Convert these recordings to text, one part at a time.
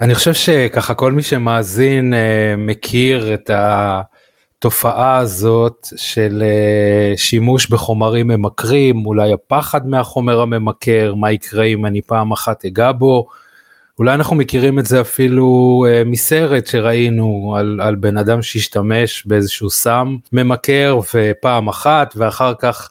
אני חושב שככה כל מי שמאזין אה, מכיר את התופעה הזאת של אה, שימוש בחומרים ממכרים, אולי הפחד מהחומר הממכר, מה יקרה אם אני פעם אחת אגע בו. אולי אנחנו מכירים את זה אפילו אה, מסרט שראינו על, על בן אדם שהשתמש באיזשהו סם ממכר ופעם אחת ואחר כך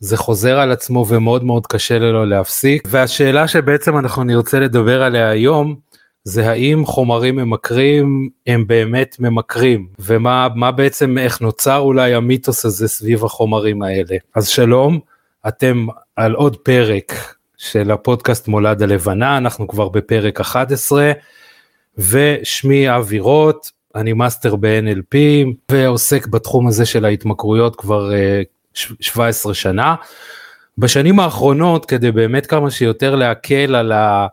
זה חוזר על עצמו ומאוד מאוד קשה לו להפסיק והשאלה שבעצם אנחנו נרצה לדבר עליה היום זה האם חומרים ממכרים הם באמת ממכרים ומה מה בעצם איך נוצר אולי המיתוס הזה סביב החומרים האלה אז שלום אתם על עוד פרק של הפודקאסט מולד הלבנה אנחנו כבר בפרק 11 ושמי אבי רוט אני master ב-NLP ועוסק בתחום הזה של ההתמכרויות כבר uh, 17 שנה. בשנים האחרונות כדי באמת כמה שיותר להקל על ה...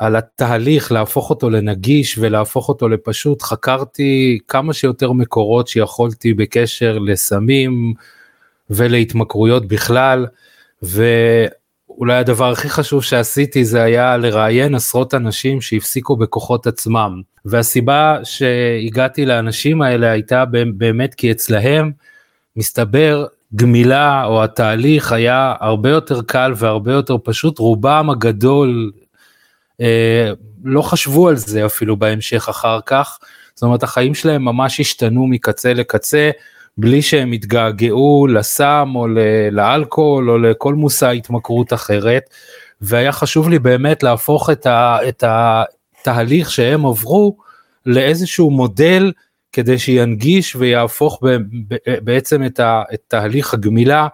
על התהליך להפוך אותו לנגיש ולהפוך אותו לפשוט חקרתי כמה שיותר מקורות שיכולתי בקשר לסמים ולהתמכרויות בכלל ואולי הדבר הכי חשוב שעשיתי זה היה לראיין עשרות אנשים שהפסיקו בכוחות עצמם. והסיבה שהגעתי לאנשים האלה הייתה באמת כי אצלהם מסתבר גמילה או התהליך היה הרבה יותר קל והרבה יותר פשוט. רובם הגדול לא חשבו על זה אפילו בהמשך אחר כך, זאת אומרת החיים שלהם ממש השתנו מקצה לקצה, בלי שהם התגעגעו לסם או לאלכוהול או לכל מושא התמכרות אחרת, והיה חשוב לי באמת להפוך את, ה, את התהליך שהם עברו לאיזשהו מודל כדי שינגיש ויהפוך בעצם את, ה, את תהליך הגמילה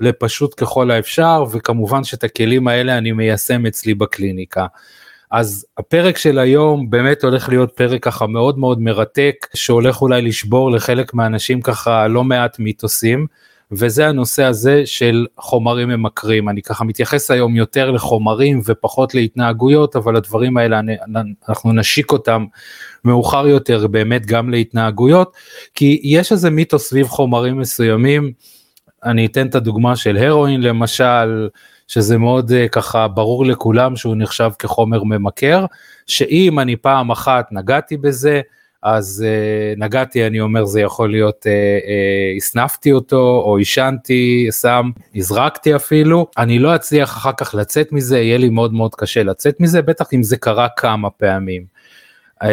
לפשוט ככל האפשר וכמובן שאת הכלים האלה אני מיישם אצלי בקליניקה. אז הפרק של היום באמת הולך להיות פרק ככה מאוד מאוד מרתק שהולך אולי לשבור לחלק מהאנשים ככה לא מעט מיתוסים וזה הנושא הזה של חומרים ממכרים. אני ככה מתייחס היום יותר לחומרים ופחות להתנהגויות אבל הדברים האלה אנחנו נשיק אותם מאוחר יותר באמת גם להתנהגויות כי יש איזה מיתוס סביב חומרים מסוימים. אני אתן את הדוגמה של הרואין למשל שזה מאוד uh, ככה ברור לכולם שהוא נחשב כחומר ממכר, שאם אני פעם אחת נגעתי בזה, אז uh, נגעתי, אני אומר, זה יכול להיות, uh, הסנפתי אותו, או עישנתי, סם, הזרקתי אפילו, אני לא אצליח אחר כך לצאת מזה, יהיה לי מאוד מאוד קשה לצאת מזה, בטח אם זה קרה כמה פעמים. Uh,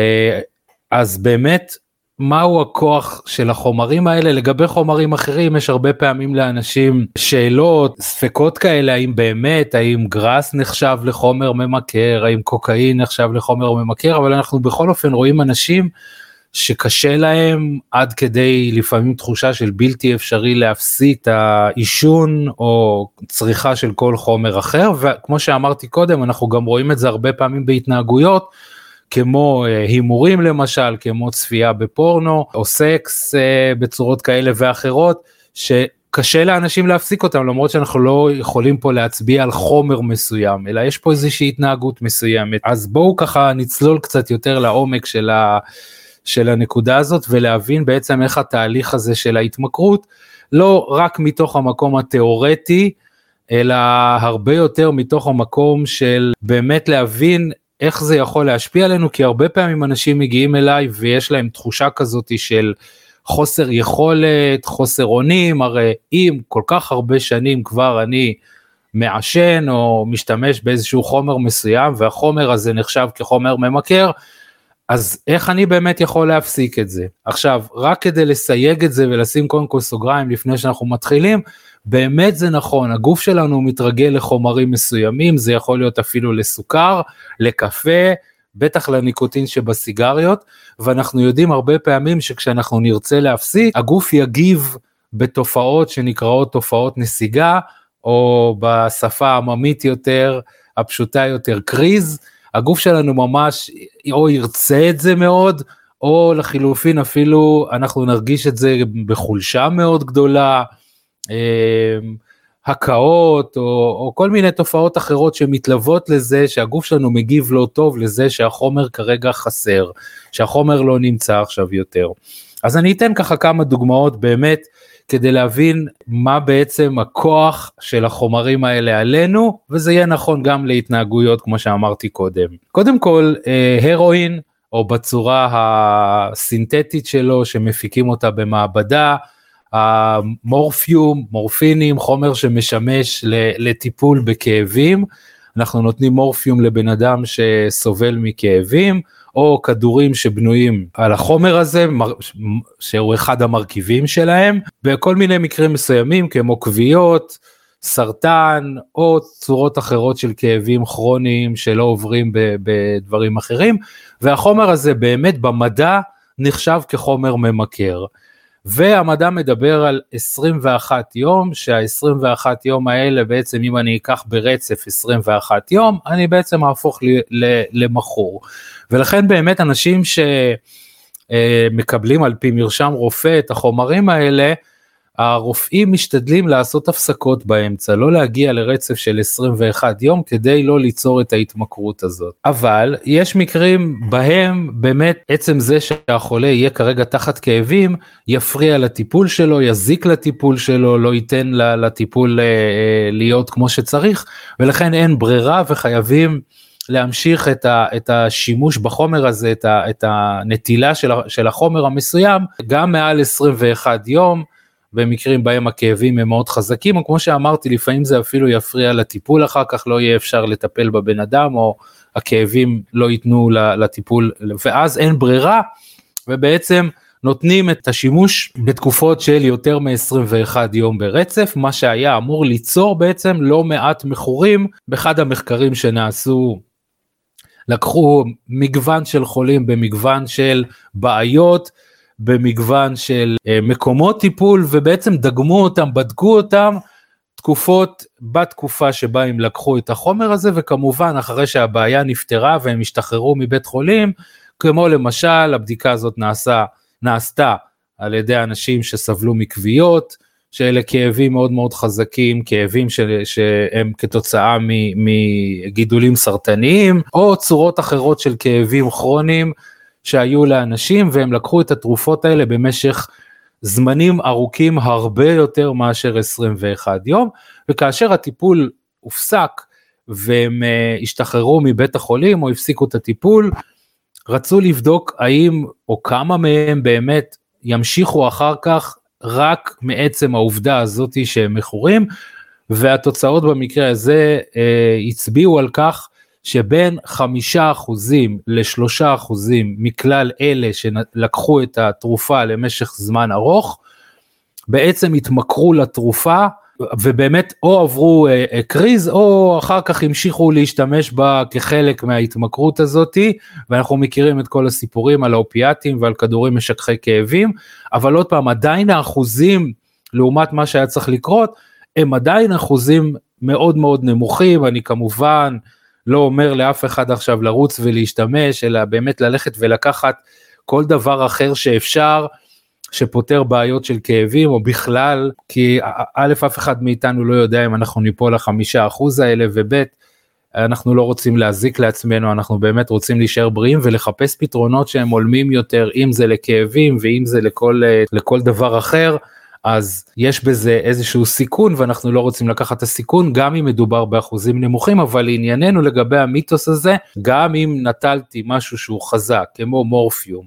אז באמת מהו הכוח של החומרים האלה לגבי חומרים אחרים יש הרבה פעמים לאנשים שאלות ספקות כאלה האם באמת האם גראס נחשב לחומר ממכר האם קוקאין נחשב לחומר ממכר אבל אנחנו בכל אופן רואים אנשים שקשה להם עד כדי לפעמים תחושה של בלתי אפשרי להפסיק את העישון או צריכה של כל חומר אחר וכמו שאמרתי קודם אנחנו גם רואים את זה הרבה פעמים בהתנהגויות. כמו אה, הימורים למשל, כמו צפייה בפורנו, או סקס אה, בצורות כאלה ואחרות, שקשה לאנשים להפסיק אותם, למרות שאנחנו לא יכולים פה להצביע על חומר מסוים, אלא יש פה איזושהי התנהגות מסוימת. אז בואו ככה נצלול קצת יותר לעומק של, ה, של הנקודה הזאת, ולהבין בעצם איך התהליך הזה של ההתמכרות, לא רק מתוך המקום התיאורטי, אלא הרבה יותר מתוך המקום של באמת להבין איך זה יכול להשפיע עלינו? כי הרבה פעמים אנשים מגיעים אליי ויש להם תחושה כזאת של חוסר יכולת חוסר אונים. הרי אם כל כך הרבה שנים כבר אני מעשן או משתמש באיזשהו חומר מסוים והחומר הזה נחשב כחומר ממכר אז איך אני באמת יכול להפסיק את זה? עכשיו רק כדי לסייג את זה ולשים קודם כל סוגריים לפני שאנחנו מתחילים באמת זה נכון, הגוף שלנו מתרגל לחומרים מסוימים, זה יכול להיות אפילו לסוכר, לקפה, בטח לניקוטין שבסיגריות, ואנחנו יודעים הרבה פעמים שכשאנחנו נרצה להפסיק, הגוף יגיב בתופעות שנקראות תופעות נסיגה, או בשפה העממית יותר, הפשוטה יותר, קריז, הגוף שלנו ממש או ירצה את זה מאוד, או לחילופין אפילו אנחנו נרגיש את זה בחולשה מאוד גדולה, הקאות או, או כל מיני תופעות אחרות שמתלוות לזה שהגוף שלנו מגיב לא טוב לזה שהחומר כרגע חסר, שהחומר לא נמצא עכשיו יותר. אז אני אתן ככה כמה דוגמאות באמת כדי להבין מה בעצם הכוח של החומרים האלה עלינו, וזה יהיה נכון גם להתנהגויות כמו שאמרתי קודם. קודם כל, אה, הרואין, או בצורה הסינתטית שלו שמפיקים אותה במעבדה, המורפיום, מורפינים, חומר שמשמש לטיפול בכאבים. אנחנו נותנים מורפיום לבן אדם שסובל מכאבים, או כדורים שבנויים על החומר הזה, שהוא אחד המרכיבים שלהם, בכל מיני מקרים מסוימים כמו כוויות, סרטן או צורות אחרות של כאבים כרוניים שלא עוברים בדברים אחרים, והחומר הזה באמת במדע נחשב כחומר ממכר. והמדע מדבר על 21 יום, שה-21 יום האלה בעצם אם אני אקח ברצף 21 יום, אני בעצם אהפוך למכור. ולכן באמת אנשים שמקבלים על פי מרשם רופא את החומרים האלה, הרופאים משתדלים לעשות הפסקות באמצע, לא להגיע לרצף של 21 יום כדי לא ליצור את ההתמכרות הזאת. אבל יש מקרים בהם באמת עצם זה שהחולה יהיה כרגע תחת כאבים, יפריע לטיפול שלו, יזיק לטיפול שלו, לא ייתן לטיפול אה, אה, להיות כמו שצריך, ולכן אין ברירה וחייבים להמשיך את, ה, את השימוש בחומר הזה, את, ה, את הנטילה של, של החומר המסוים, גם מעל 21 יום. במקרים בהם הכאבים הם מאוד חזקים, או כמו שאמרתי, לפעמים זה אפילו יפריע לטיפול אחר כך, לא יהיה אפשר לטפל בבן אדם, או הכאבים לא ייתנו לטיפול, ואז אין ברירה, ובעצם נותנים את השימוש בתקופות של יותר מ-21 יום ברצף, מה שהיה אמור ליצור בעצם לא מעט מכורים, באחד המחקרים שנעשו לקחו מגוון של חולים במגוון של בעיות, במגוון של אה, מקומות טיפול ובעצם דגמו אותם, בדקו אותם תקופות בתקופה שבה הם לקחו את החומר הזה וכמובן אחרי שהבעיה נפתרה והם השתחררו מבית חולים, כמו למשל הבדיקה הזאת נעשה, נעשתה על ידי אנשים שסבלו מכוויות, שאלה כאבים מאוד מאוד חזקים, כאבים ש, שהם כתוצאה מגידולים סרטניים, או צורות אחרות של כאבים כרוניים שהיו לאנשים והם לקחו את התרופות האלה במשך זמנים ארוכים הרבה יותר מאשר 21 יום וכאשר הטיפול הופסק והם uh, השתחררו מבית החולים או הפסיקו את הטיפול רצו לבדוק האם או כמה מהם באמת ימשיכו אחר כך רק מעצם העובדה הזאתי שהם מכורים והתוצאות במקרה הזה uh, הצביעו על כך שבין חמישה אחוזים לשלושה אחוזים מכלל אלה שלקחו את התרופה למשך זמן ארוך, בעצם התמכרו לתרופה ובאמת או עברו אה, אה, קריז או אחר כך המשיכו להשתמש בה כחלק מההתמכרות הזאתי ואנחנו מכירים את כל הסיפורים על האופיאטים ועל כדורים משככי כאבים אבל עוד פעם עדיין האחוזים לעומת מה שהיה צריך לקרות הם עדיין אחוזים מאוד מאוד נמוכים אני כמובן לא אומר לאף אחד עכשיו לרוץ ולהשתמש, אלא באמת ללכת ולקחת כל דבר אחר שאפשר, שפותר בעיות של כאבים או בכלל, כי א', אף אחד מאיתנו לא יודע אם אנחנו ניפול לחמישה אחוז האלה, וב', אנחנו לא רוצים להזיק לעצמנו, אנחנו באמת רוצים להישאר בריאים ולחפש פתרונות שהם הולמים יותר, אם זה לכאבים ואם זה לכל, לכל דבר אחר. אז יש בזה איזשהו סיכון ואנחנו לא רוצים לקחת את הסיכון גם אם מדובר באחוזים נמוכים אבל לענייננו לגבי המיתוס הזה גם אם נטלתי משהו שהוא חזק כמו מורפיום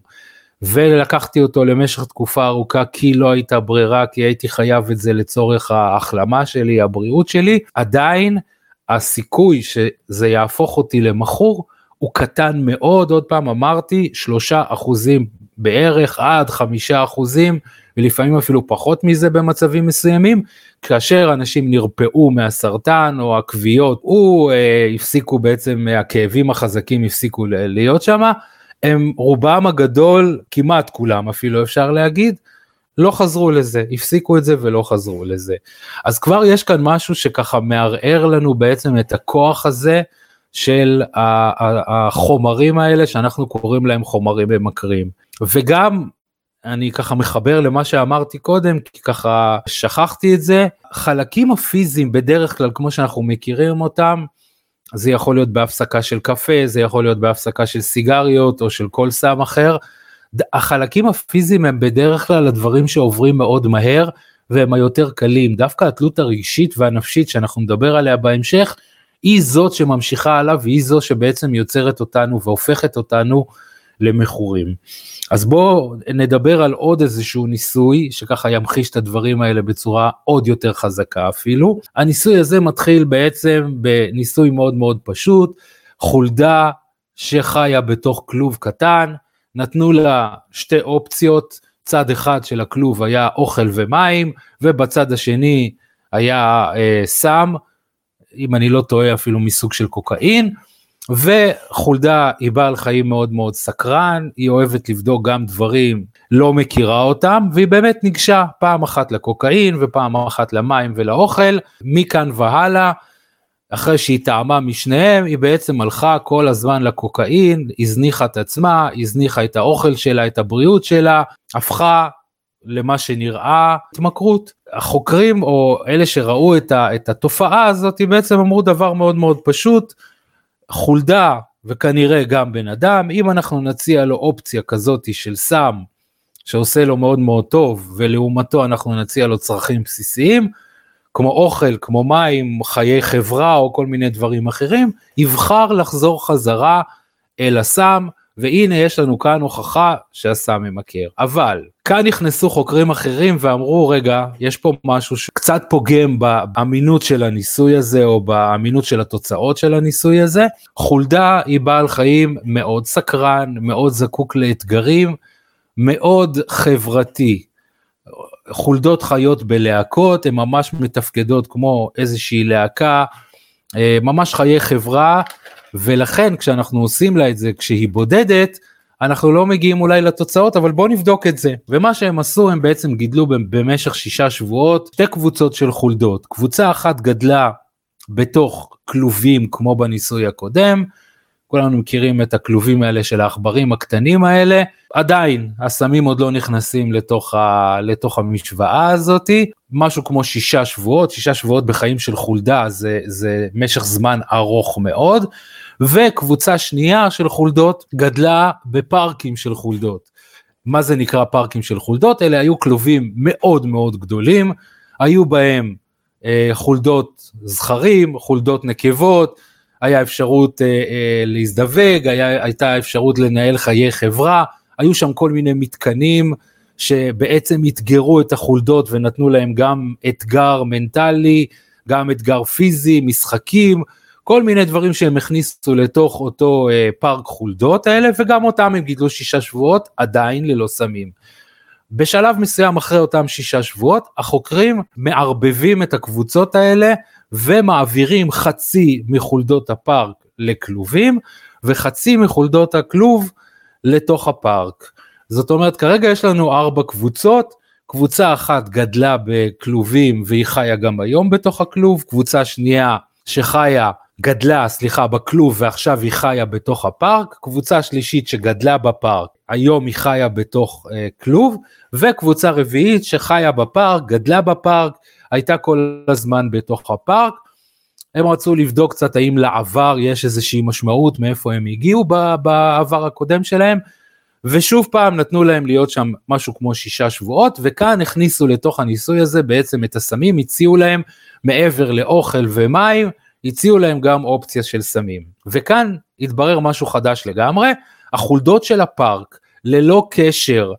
ולקחתי אותו למשך תקופה ארוכה כי לא הייתה ברירה כי הייתי חייב את זה לצורך ההחלמה שלי הבריאות שלי עדיין הסיכוי שזה יהפוך אותי למכור הוא קטן מאוד. עוד פעם אמרתי שלושה אחוזים בערך עד חמישה אחוזים ולפעמים אפילו פחות מזה במצבים מסוימים, כאשר אנשים נרפאו מהסרטן או הכוויות, או אה, הפסיקו בעצם, הכאבים החזקים הפסיקו להיות שם, הם רובם הגדול, כמעט כולם אפילו אפשר להגיד, לא חזרו לזה, הפסיקו את זה ולא חזרו לזה. אז כבר יש כאן משהו שככה מערער לנו בעצם את הכוח הזה של החומרים האלה שאנחנו קוראים להם חומרים ממכרים. וגם אני ככה מחבר למה שאמרתי קודם, כי ככה שכחתי את זה. חלקים הפיזיים בדרך כלל, כמו שאנחנו מכירים אותם, זה יכול להיות בהפסקה של קפה, זה יכול להיות בהפסקה של סיגריות או של כל סם אחר. החלקים הפיזיים הם בדרך כלל הדברים שעוברים מאוד מהר, והם היותר קלים. דווקא התלות הרגשית והנפשית שאנחנו נדבר עליה בהמשך, היא זאת שממשיכה עליו והיא זו שבעצם יוצרת אותנו והופכת אותנו למכורים. אז בואו נדבר על עוד איזשהו ניסוי שככה ימחיש את הדברים האלה בצורה עוד יותר חזקה אפילו. הניסוי הזה מתחיל בעצם בניסוי מאוד מאוד פשוט, חולדה שחיה בתוך כלוב קטן, נתנו לה שתי אופציות, צד אחד של הכלוב היה אוכל ומים ובצד השני היה אה, סם, אם אני לא טועה אפילו מסוג של קוקאין. וחולדה היא בעל חיים מאוד מאוד סקרן, היא אוהבת לבדוק גם דברים, לא מכירה אותם, והיא באמת ניגשה פעם אחת לקוקאין ופעם אחת למים ולאוכל, מכאן והלאה, אחרי שהיא טעמה משניהם, היא בעצם הלכה כל הזמן לקוקאין, הזניחה את עצמה, הזניחה את האוכל שלה, את הבריאות שלה, הפכה למה שנראה התמכרות. החוקרים או אלה שראו את, ה, את התופעה הזאת בעצם אמרו דבר מאוד מאוד פשוט, חולדה וכנראה גם בן אדם, אם אנחנו נציע לו אופציה כזאת של סם שעושה לו מאוד מאוד טוב ולעומתו אנחנו נציע לו צרכים בסיסיים, כמו אוכל, כמו מים, חיי חברה או כל מיני דברים אחרים, יבחר לחזור חזרה אל הסם, והנה יש לנו כאן הוכחה שהסם ממכר. אבל כאן נכנסו חוקרים אחרים ואמרו רגע יש פה משהו שקצת פוגם באמינות של הניסוי הזה או באמינות של התוצאות של הניסוי הזה. חולדה היא בעל חיים מאוד סקרן, מאוד זקוק לאתגרים, מאוד חברתי. חולדות חיות בלהקות, הן ממש מתפקדות כמו איזושהי להקה, אה, ממש חיי חברה, ולכן כשאנחנו עושים לה את זה כשהיא בודדת, אנחנו לא מגיעים אולי לתוצאות, אבל בואו נבדוק את זה. ומה שהם עשו, הם בעצם גידלו במשך שישה שבועות שתי קבוצות של חולדות. קבוצה אחת גדלה בתוך כלובים כמו בניסוי הקודם, כולנו מכירים את הכלובים האלה של העכברים הקטנים האלה, עדיין הסמים עוד לא נכנסים לתוך, ה, לתוך המשוואה הזאתי, משהו כמו שישה שבועות, שישה שבועות בחיים של חולדה זה, זה משך זמן ארוך מאוד, וקבוצה שנייה של חולדות גדלה בפארקים של חולדות. מה זה נקרא פארקים של חולדות? אלה היו כלובים מאוד מאוד גדולים, היו בהם אה, חולדות זכרים, חולדות נקבות, היה אפשרות אה, אה, להזדווג, היה, הייתה אפשרות לנהל חיי חברה, היו שם כל מיני מתקנים שבעצם אתגרו את החולדות ונתנו להם גם אתגר מנטלי, גם אתגר פיזי, משחקים, כל מיני דברים שהם הכניסו לתוך אותו אה, פארק חולדות האלה, וגם אותם הם גידלו שישה שבועות, עדיין ללא סמים. בשלב מסוים אחרי אותם שישה שבועות, החוקרים מערבבים את הקבוצות האלה ומעבירים חצי מחולדות הפארק לכלובים, וחצי מחולדות הכלוב לתוך הפארק. זאת אומרת, כרגע יש לנו ארבע קבוצות, קבוצה אחת גדלה בכלובים והיא חיה גם היום בתוך הכלוב, קבוצה שנייה שחיה גדלה, סליחה, בכלוב ועכשיו היא חיה בתוך הפארק, קבוצה שלישית שגדלה בפארק, היום היא חיה בתוך אה, כלוב, וקבוצה רביעית שחיה בפארק, גדלה בפארק, הייתה כל הזמן בתוך הפארק. הם רצו לבדוק קצת האם לעבר יש איזושהי משמעות מאיפה הם הגיעו בעבר הקודם שלהם, ושוב פעם נתנו להם להיות שם משהו כמו שישה שבועות, וכאן הכניסו לתוך הניסוי הזה בעצם את הסמים, הציעו להם מעבר לאוכל ומים, הציעו להם גם אופציה של סמים. וכאן התברר משהו חדש לגמרי, החולדות של הפארק, ללא קשר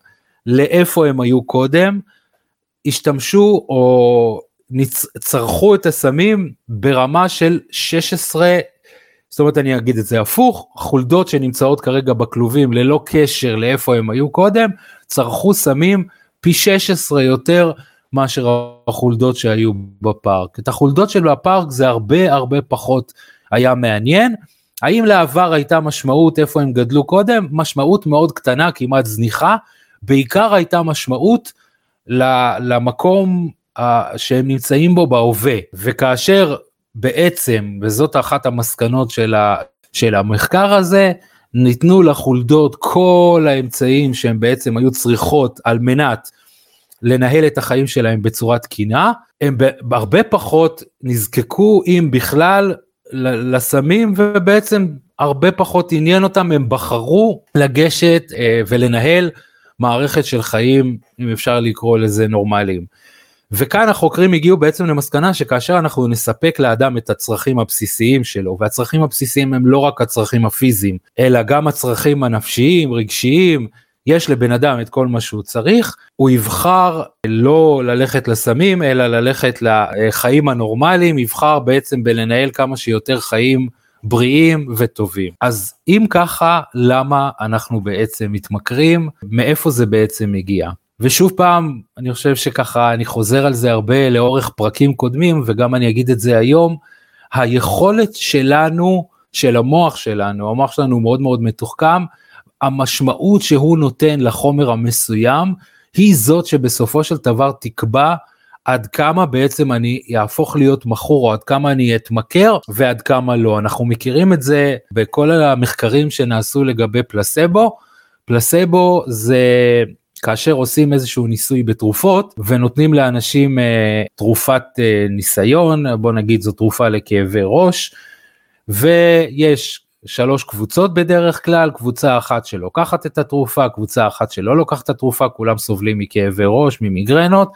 לאיפה הם היו קודם, השתמשו או נצ... צרכו את הסמים ברמה של 16, זאת אומרת אני אגיד את זה הפוך, חולדות שנמצאות כרגע בכלובים ללא קשר לאיפה הם היו קודם, צרכו סמים פי 16 יותר מאשר החולדות שהיו בפארק. את החולדות של הפארק זה הרבה הרבה פחות היה מעניין. האם לעבר הייתה משמעות איפה הם גדלו קודם? משמעות מאוד קטנה, כמעט זניחה. בעיקר הייתה משמעות למקום שהם נמצאים בו בהווה. וכאשר בעצם, וזאת אחת המסקנות של, ה, של המחקר הזה, ניתנו לחולדות כל האמצעים שהם בעצם היו צריכות על מנת לנהל את החיים שלהם בצורה תקינה, הם הרבה פחות נזקקו אם בכלל לסמים ובעצם הרבה פחות עניין אותם, הם בחרו לגשת אה, ולנהל מערכת של חיים, אם אפשר לקרוא לזה נורמליים. וכאן החוקרים הגיעו בעצם למסקנה שכאשר אנחנו נספק לאדם את הצרכים הבסיסיים שלו, והצרכים הבסיסיים הם לא רק הצרכים הפיזיים, אלא גם הצרכים הנפשיים, רגשיים, יש לבן אדם את כל מה שהוא צריך, הוא יבחר לא ללכת לסמים, אלא ללכת לחיים הנורמליים, יבחר בעצם בלנהל כמה שיותר חיים בריאים וטובים. אז אם ככה, למה אנחנו בעצם מתמכרים? מאיפה זה בעצם מגיע? ושוב פעם, אני חושב שככה אני חוזר על זה הרבה לאורך פרקים קודמים, וגם אני אגיד את זה היום, היכולת שלנו, של המוח שלנו, המוח שלנו מאוד מאוד מתוחכם, המשמעות שהוא נותן לחומר המסוים, היא זאת שבסופו של דבר תקבע עד כמה בעצם אני יהפוך להיות מכור או עד כמה אני אתמכר ועד כמה לא. אנחנו מכירים את זה בכל המחקרים שנעשו לגבי פלסבו. פלסבו זה כאשר עושים איזשהו ניסוי בתרופות ונותנים לאנשים אה, תרופת אה, ניסיון, בוא נגיד זו תרופה לכאבי ראש, ויש שלוש קבוצות בדרך כלל, קבוצה אחת שלוקחת את התרופה, קבוצה אחת שלא לוקחת את התרופה, כולם סובלים מכאבי ראש, ממיגרנות,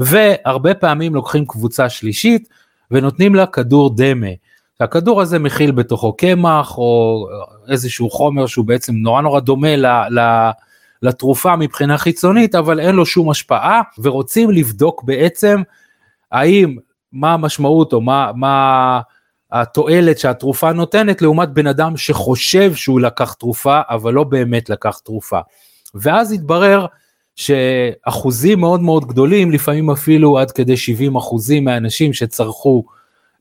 והרבה פעמים לוקחים קבוצה שלישית ונותנים לה כדור דמה. הכדור הזה מכיל בתוכו קמח או איזשהו חומר שהוא בעצם נורא נורא דומה ל, ל, לתרופה מבחינה חיצונית אבל אין לו שום השפעה ורוצים לבדוק בעצם האם מה המשמעות או מה, מה התועלת שהתרופה נותנת לעומת בן אדם שחושב שהוא לקח תרופה אבל לא באמת לקח תרופה. ואז התברר שאחוזים מאוד מאוד גדולים, לפעמים אפילו עד כדי 70 אחוזים מהאנשים שצרכו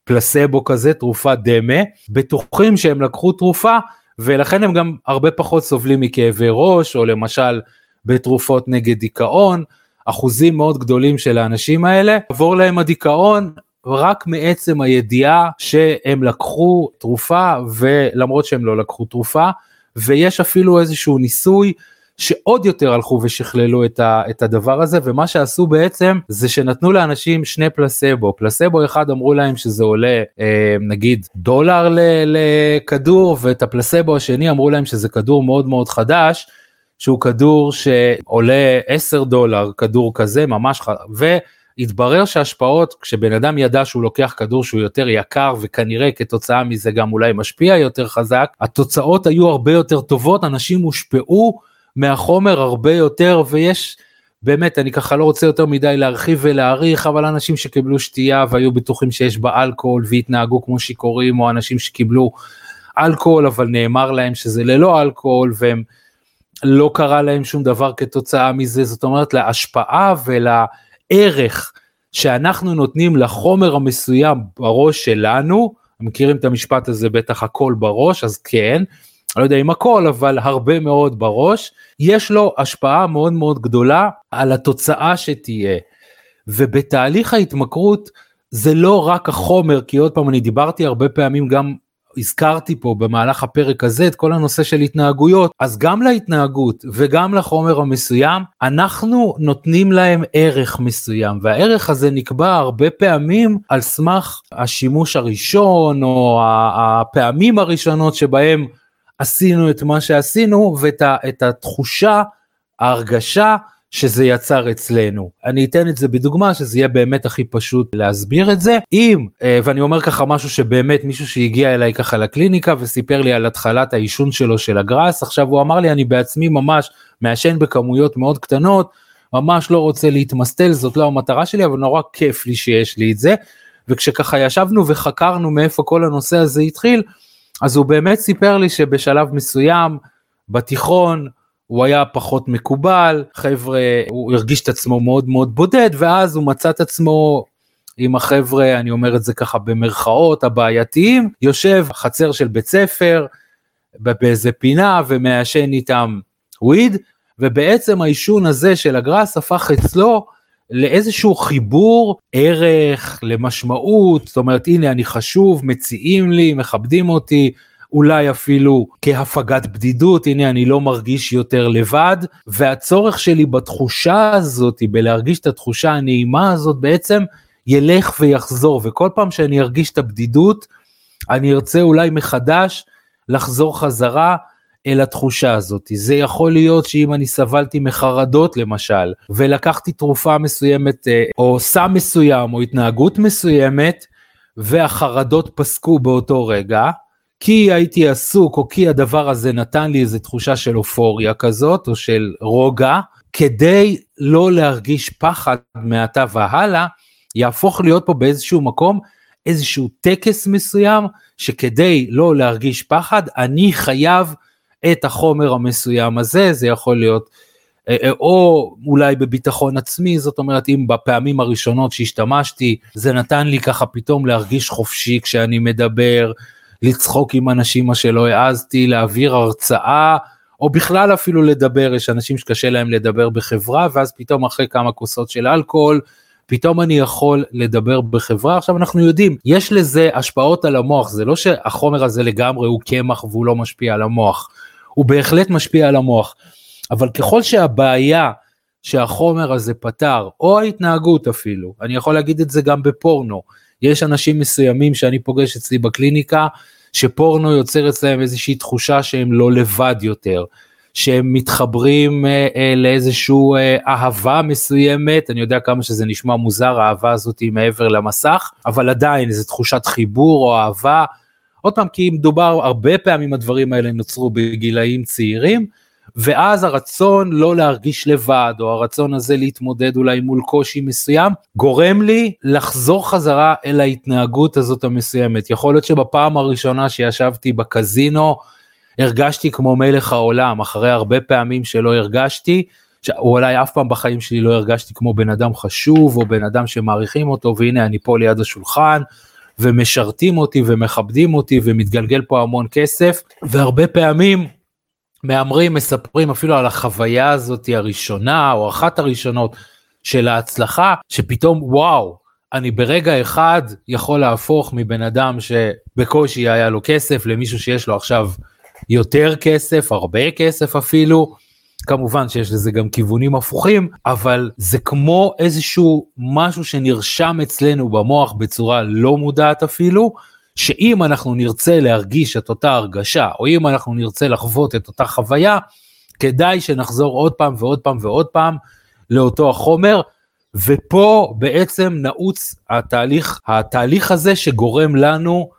פלסבו כזה, תרופת דמה, בטוחים שהם לקחו תרופה ולכן הם גם הרבה פחות סובלים מכאבי ראש, או למשל בתרופות נגד דיכאון, אחוזים מאוד גדולים של האנשים האלה, עבור להם הדיכאון רק מעצם הידיעה שהם לקחו תרופה ולמרות שהם לא לקחו תרופה, ויש אפילו איזשהו ניסוי שעוד יותר הלכו ושכללו את, ה, את הדבר הזה ומה שעשו בעצם זה שנתנו לאנשים שני פלסבו. פלסבו אחד אמרו להם שזה עולה אה, נגיד דולר לכדור ואת הפלסבו השני אמרו להם שזה כדור מאוד מאוד חדש שהוא כדור שעולה 10 דולר כדור כזה ממש ח... והתברר שהשפעות כשבן אדם ידע שהוא לוקח כדור שהוא יותר יקר וכנראה כתוצאה מזה גם אולי משפיע יותר חזק התוצאות היו הרבה יותר טובות אנשים הושפעו מהחומר הרבה יותר ויש באמת אני ככה לא רוצה יותר מדי להרחיב ולהעריך אבל אנשים שקיבלו שתייה והיו בטוחים שיש בה אלכוהול והתנהגו כמו שיכורים או אנשים שקיבלו אלכוהול אבל נאמר להם שזה ללא אלכוהול והם לא קרה להם שום דבר כתוצאה מזה. זאת אומרת להשפעה ולערך שאנחנו נותנים לחומר המסוים בראש שלנו מכירים את המשפט הזה בטח הכל בראש אז כן לא יודע אם הכל אבל הרבה מאוד בראש. יש לו השפעה מאוד מאוד גדולה על התוצאה שתהיה. ובתהליך ההתמכרות זה לא רק החומר כי עוד פעם אני דיברתי הרבה פעמים גם הזכרתי פה במהלך הפרק הזה את כל הנושא של התנהגויות. אז גם להתנהגות וגם לחומר המסוים אנחנו נותנים להם ערך מסוים. והערך הזה נקבע הרבה פעמים על סמך השימוש הראשון או הפעמים הראשונות שבהם עשינו את מה שעשינו ואת התחושה, ההרגשה שזה יצר אצלנו. אני אתן את זה בדוגמה שזה יהיה באמת הכי פשוט להסביר את זה. אם, אה, ואני אומר ככה משהו שבאמת מישהו שהגיע אליי ככה לקליניקה וסיפר לי על התחלת העישון שלו של הגראס, עכשיו הוא אמר לי אני בעצמי ממש מעשן בכמויות מאוד קטנות, ממש לא רוצה להתמסטל, זאת לא המטרה שלי, אבל נורא כיף לי שיש לי את זה. וכשככה ישבנו וחקרנו מאיפה כל הנושא הזה התחיל, אז הוא באמת סיפר לי שבשלב מסוים בתיכון הוא היה פחות מקובל, חבר'ה, הוא הרגיש את עצמו מאוד מאוד בודד, ואז הוא מצא את עצמו עם החבר'ה, אני אומר את זה ככה במרכאות, הבעייתיים, יושב חצר של בית ספר, באיזה פינה ומעשן איתם וויד, ובעצם העישון הזה של הגראס הפך אצלו לאיזשהו חיבור ערך למשמעות זאת אומרת הנה אני חשוב מציעים לי מכבדים אותי אולי אפילו כהפגת בדידות הנה אני לא מרגיש יותר לבד והצורך שלי בתחושה הזאת בלהרגיש את התחושה הנעימה הזאת בעצם ילך ויחזור וכל פעם שאני ארגיש את הבדידות אני ארצה אולי מחדש לחזור חזרה אל התחושה הזאת. זה יכול להיות שאם אני סבלתי מחרדות למשל, ולקחתי תרופה מסוימת, אה, או סם מסוים, או התנהגות מסוימת, והחרדות פסקו באותו רגע, כי הייתי עסוק, או כי הדבר הזה נתן לי איזו תחושה של אופוריה כזאת, או של רוגע, כדי לא להרגיש פחד מעתה והלאה, יהפוך להיות פה באיזשהו מקום איזשהו טקס מסוים, שכדי לא להרגיש פחד, אני חייב את החומר המסוים הזה, זה יכול להיות, אה, אה, או אולי בביטחון עצמי, זאת אומרת, אם בפעמים הראשונות שהשתמשתי, זה נתן לי ככה פתאום להרגיש חופשי כשאני מדבר, לצחוק עם אנשים מה שלא העזתי, להעביר הרצאה, או בכלל אפילו לדבר, יש אנשים שקשה להם לדבר בחברה, ואז פתאום אחרי כמה כוסות של אלכוהול, פתאום אני יכול לדבר בחברה. עכשיו אנחנו יודעים, יש לזה השפעות על המוח, זה לא שהחומר הזה לגמרי הוא קמח והוא לא משפיע על המוח, הוא בהחלט משפיע על המוח. אבל ככל שהבעיה שהחומר הזה פתר, או ההתנהגות אפילו, אני יכול להגיד את זה גם בפורנו, יש אנשים מסוימים שאני פוגש אצלי בקליניקה, שפורנו יוצר אצלם איזושהי תחושה שהם לא לבד יותר, שהם מתחברים אה, אה, לאיזושהי אה, אהבה מסוימת, אני יודע כמה שזה נשמע מוזר האהבה הזאת היא מעבר למסך, אבל עדיין איזו תחושת חיבור או אהבה. עוד פעם, כי מדובר, הרבה פעמים הדברים האלה נוצרו בגילאים צעירים, ואז הרצון לא להרגיש לבד, או הרצון הזה להתמודד אולי מול קושי מסוים, גורם לי לחזור חזרה אל ההתנהגות הזאת המסוימת. יכול להיות שבפעם הראשונה שישבתי בקזינו, הרגשתי כמו מלך העולם, אחרי הרבה פעמים שלא הרגשתי, או אולי אף פעם בחיים שלי לא הרגשתי כמו בן אדם חשוב, או בן אדם שמעריכים אותו, והנה אני פה ליד השולחן, ומשרתים אותי ומכבדים אותי ומתגלגל פה המון כסף, והרבה פעמים מהמרים מספרים אפילו על החוויה הזאת הראשונה או אחת הראשונות של ההצלחה שפתאום וואו אני ברגע אחד יכול להפוך מבן אדם שבקושי היה לו כסף למישהו שיש לו עכשיו יותר כסף הרבה כסף אפילו כמובן שיש לזה גם כיוונים הפוכים אבל זה כמו איזשהו משהו שנרשם אצלנו במוח בצורה לא מודעת אפילו שאם אנחנו נרצה להרגיש את אותה הרגשה, או אם אנחנו נרצה לחוות את אותה חוויה, כדאי שנחזור עוד פעם ועוד פעם ועוד פעם לאותו החומר, ופה בעצם נעוץ התהליך, התהליך הזה שגורם לנו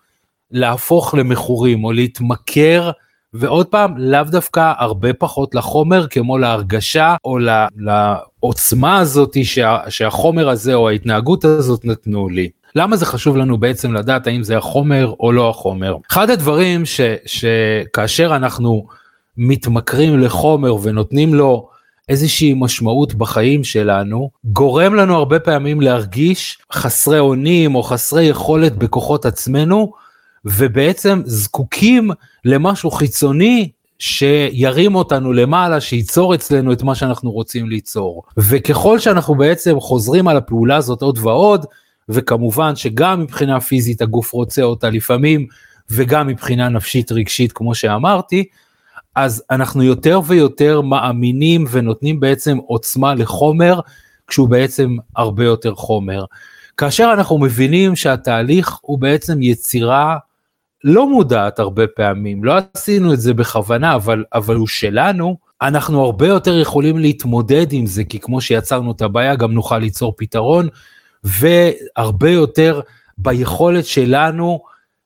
להפוך למכורים או להתמכר, ועוד פעם, לאו דווקא הרבה פחות לחומר כמו להרגשה או לעוצמה הזאת שה, שהחומר הזה או ההתנהגות הזאת נתנו לי. למה זה חשוב לנו בעצם לדעת האם זה החומר או לא החומר? אחד הדברים ש, שכאשר אנחנו מתמכרים לחומר ונותנים לו איזושהי משמעות בחיים שלנו, גורם לנו הרבה פעמים להרגיש חסרי אונים או חסרי יכולת בכוחות עצמנו, ובעצם זקוקים למשהו חיצוני שירים אותנו למעלה, שייצור אצלנו את מה שאנחנו רוצים ליצור. וככל שאנחנו בעצם חוזרים על הפעולה הזאת עוד ועוד, וכמובן שגם מבחינה פיזית הגוף רוצה אותה לפעמים, וגם מבחינה נפשית רגשית כמו שאמרתי, אז אנחנו יותר ויותר מאמינים ונותנים בעצם עוצמה לחומר, כשהוא בעצם הרבה יותר חומר. כאשר אנחנו מבינים שהתהליך הוא בעצם יצירה לא מודעת הרבה פעמים, לא עשינו את זה בכוונה, אבל, אבל הוא שלנו, אנחנו הרבה יותר יכולים להתמודד עם זה, כי כמו שיצרנו את הבעיה, גם נוכל ליצור פתרון, והרבה יותר ביכולת שלנו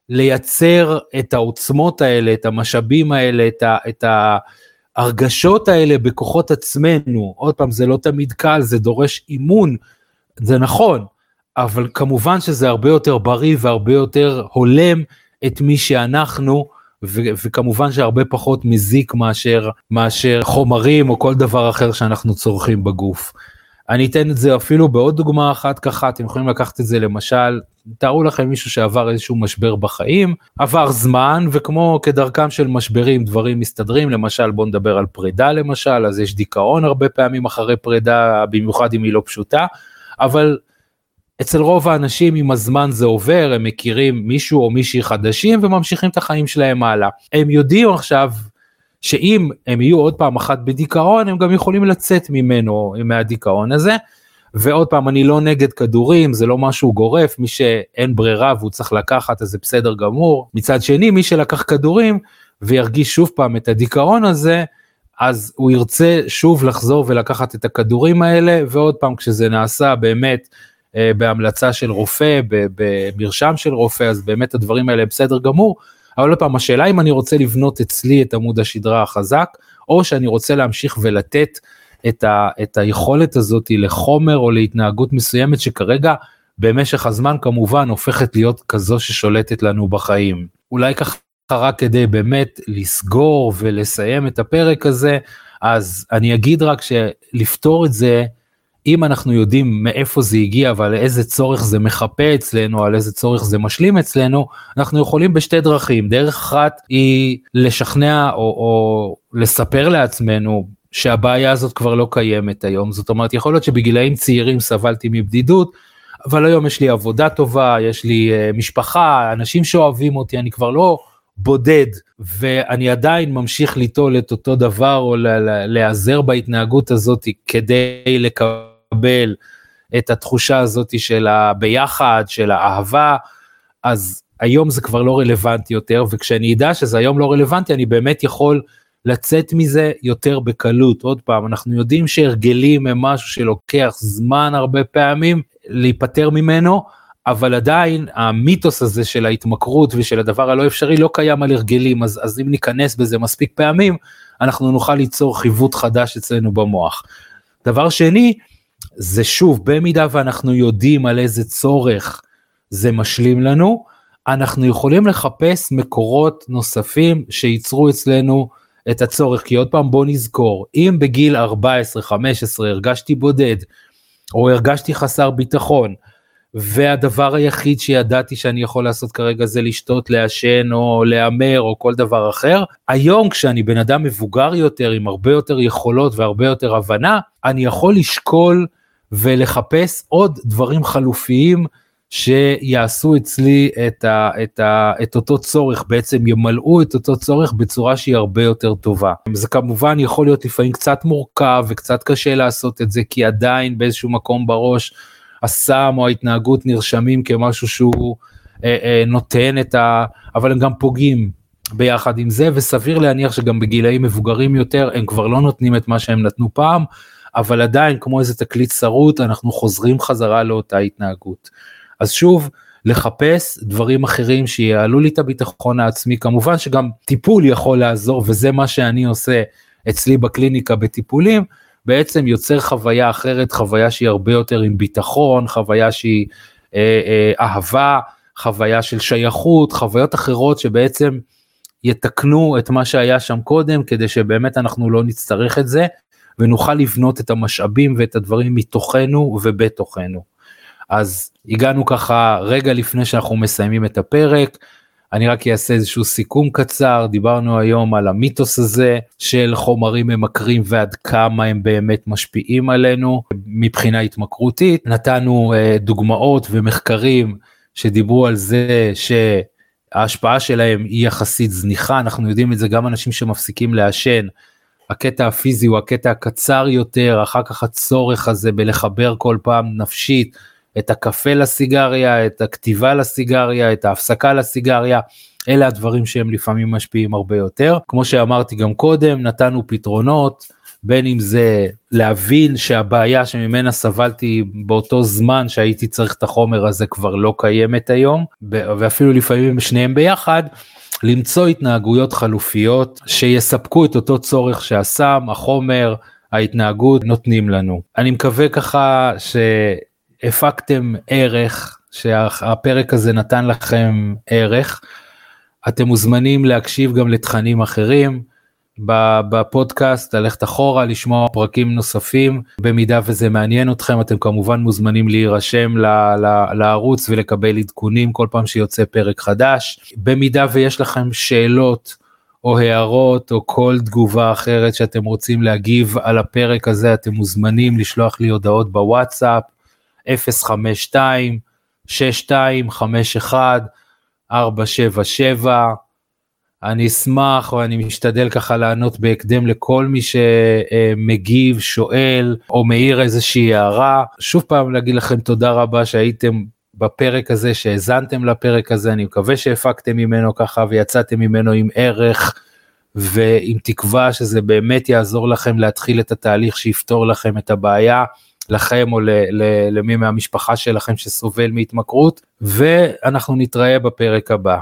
לייצר את העוצמות האלה, את המשאבים האלה, את, ה, את ההרגשות האלה בכוחות עצמנו. עוד פעם, זה לא תמיד קל, זה דורש אימון, זה נכון, אבל כמובן שזה הרבה יותר בריא והרבה יותר הולם את מי שאנחנו, ו- וכמובן שהרבה פחות מזיק מאשר, מאשר חומרים או כל דבר אחר שאנחנו צורכים בגוף. אני אתן את זה אפילו בעוד דוגמה אחת ככה, אתם יכולים לקחת את זה למשל, תארו לכם מישהו שעבר איזשהו משבר בחיים, עבר זמן וכמו כדרכם של משברים דברים מסתדרים, למשל בוא נדבר על פרידה למשל, אז יש דיכאון הרבה פעמים אחרי פרידה, במיוחד אם היא לא פשוטה, אבל אצל רוב האנשים עם הזמן זה עובר, הם מכירים מישהו או מישהי חדשים וממשיכים את החיים שלהם הלאה. הם יודעים עכשיו שאם הם יהיו עוד פעם אחת בדיכאון הם גם יכולים לצאת ממנו מהדיכאון הזה ועוד פעם, אני לא נגד כדורים, זה לא משהו גורף, מי שאין ברירה והוא צריך לקחת, אז זה בסדר גמור. מצד שני, מי שלקח כדורים וירגיש שוב פעם את הדיכאון הזה, אז הוא ירצה שוב לחזור ולקחת את הכדורים האלה, ועוד פעם, כשזה נעשה באמת בהמלצה של רופא, במרשם של רופא, אז באמת הדברים האלה בסדר גמור. אבל עוד פעם, השאלה אם אני רוצה לבנות אצלי את עמוד השדרה החזק, או שאני רוצה להמשיך ולתת את, ה, את היכולת הזאת לחומר או להתנהגות מסוימת שכרגע במשך הזמן כמובן הופכת להיות כזו ששולטת לנו בחיים. אולי ככה רק כדי באמת לסגור ולסיים את הפרק הזה, אז אני אגיד רק שלפתור את זה, אם אנחנו יודעים מאיפה זה הגיע ועל איזה צורך זה מחפה אצלנו, על איזה צורך זה משלים אצלנו, אנחנו יכולים בשתי דרכים. דרך אחת היא לשכנע או, או לספר לעצמנו שהבעיה הזאת כבר לא קיימת היום. זאת אומרת, יכול להיות שבגילאים צעירים סבלתי מבדידות, אבל היום יש לי עבודה טובה, יש לי uh, משפחה, אנשים שאוהבים אותי, אני כבר לא בודד, ואני עדיין ממשיך ליטול את אותו דבר או להיעזר בהתנהגות הזאת כדי לקבל את התחושה הזאת של הביחד, של האהבה, אז היום זה כבר לא רלוונטי יותר, וכשאני אדע שזה היום לא רלוונטי, אני באמת יכול לצאת מזה יותר בקלות. עוד פעם, אנחנו יודעים שהרגלים הם משהו שלוקח זמן הרבה פעמים להיפטר ממנו, אבל עדיין המיתוס הזה של ההתמכרות ושל הדבר הלא אפשרי לא קיים על הרגלים, אז, אז אם ניכנס בזה מספיק פעמים, אנחנו נוכל ליצור חיווט חדש אצלנו במוח. דבר שני, זה שוב, במידה ואנחנו יודעים על איזה צורך זה משלים לנו, אנחנו יכולים לחפש מקורות נוספים שייצרו אצלנו את הצורך, כי עוד פעם בוא נזכור, אם בגיל 14-15 הרגשתי בודד, או הרגשתי חסר ביטחון, והדבר היחיד שידעתי שאני יכול לעשות כרגע זה לשתות, לעשן או להמר או כל דבר אחר. היום כשאני בן אדם מבוגר יותר עם הרבה יותר יכולות והרבה יותר הבנה, אני יכול לשקול ולחפש עוד דברים חלופיים שיעשו אצלי את, ה, את, ה, את אותו צורך, בעצם ימלאו את אותו צורך בצורה שהיא הרבה יותר טובה. זה כמובן יכול להיות לפעמים קצת מורכב וקצת קשה לעשות את זה, כי עדיין באיזשהו מקום בראש הסם או ההתנהגות נרשמים כמשהו שהוא אה, אה, נותן את ה... אבל הם גם פוגעים ביחד עם זה, וסביר להניח שגם בגילאים מבוגרים יותר הם כבר לא נותנים את מה שהם נתנו פעם, אבל עדיין כמו איזה תקליט שרוט אנחנו חוזרים חזרה לאותה התנהגות. אז שוב, לחפש דברים אחרים שיעלו לי את הביטחון העצמי, כמובן שגם טיפול יכול לעזור וזה מה שאני עושה אצלי בקליניקה בטיפולים, בעצם יוצר חוויה אחרת, חוויה שהיא הרבה יותר עם ביטחון, חוויה שהיא אה, אה, אהבה, חוויה של שייכות, חוויות אחרות שבעצם יתקנו את מה שהיה שם קודם, כדי שבאמת אנחנו לא נצטרך את זה, ונוכל לבנות את המשאבים ואת הדברים מתוכנו ובתוכנו. אז הגענו ככה רגע לפני שאנחנו מסיימים את הפרק. אני רק אעשה איזשהו סיכום קצר, דיברנו היום על המיתוס הזה של חומרים ממכרים ועד כמה הם באמת משפיעים עלינו. מבחינה התמכרותית, נתנו uh, דוגמאות ומחקרים שדיברו על זה שההשפעה שלהם היא יחסית זניחה, אנחנו יודעים את זה גם אנשים שמפסיקים לעשן, הקטע הפיזי הוא הקטע הקצר יותר, אחר כך הצורך הזה בלחבר כל פעם נפשית את הקפה לסיגריה, את הכתיבה לסיגריה, את ההפסקה לסיגריה. אלה הדברים שהם לפעמים משפיעים הרבה יותר. כמו שאמרתי גם קודם, נתנו פתרונות, בין אם זה להבין שהבעיה שממנה סבלתי באותו זמן שהייתי צריך את החומר הזה כבר לא קיימת היום, ואפילו לפעמים שניהם ביחד, למצוא התנהגויות חלופיות שיספקו את אותו צורך שהסם, החומר, ההתנהגות נותנים לנו. אני מקווה ככה ש... הפקתם ערך, שהפרק הזה נתן לכם ערך. אתם מוזמנים להקשיב גם לתכנים אחרים בפודקאסט, ללכת אחורה, לשמוע פרקים נוספים. במידה וזה מעניין אתכם, אתם כמובן מוזמנים להירשם לערוץ ולקבל עדכונים כל פעם שיוצא פרק חדש. במידה ויש לכם שאלות או הערות או כל תגובה אחרת שאתם רוצים להגיב על הפרק הזה, אתם מוזמנים לשלוח לי הודעות בוואטסאפ 052 6251 477 אני אשמח ואני משתדל ככה לענות בהקדם לכל מי שמגיב, שואל או מעיר איזושהי הערה. שוב פעם להגיד לכם תודה רבה שהייתם בפרק הזה, שהאזנתם לפרק הזה, אני מקווה שהפקתם ממנו ככה ויצאתם ממנו עם ערך ועם תקווה שזה באמת יעזור לכם להתחיל את התהליך שיפתור לכם את הבעיה. לכם או למי מהמשפחה שלכם שסובל מהתמכרות ואנחנו נתראה בפרק הבא.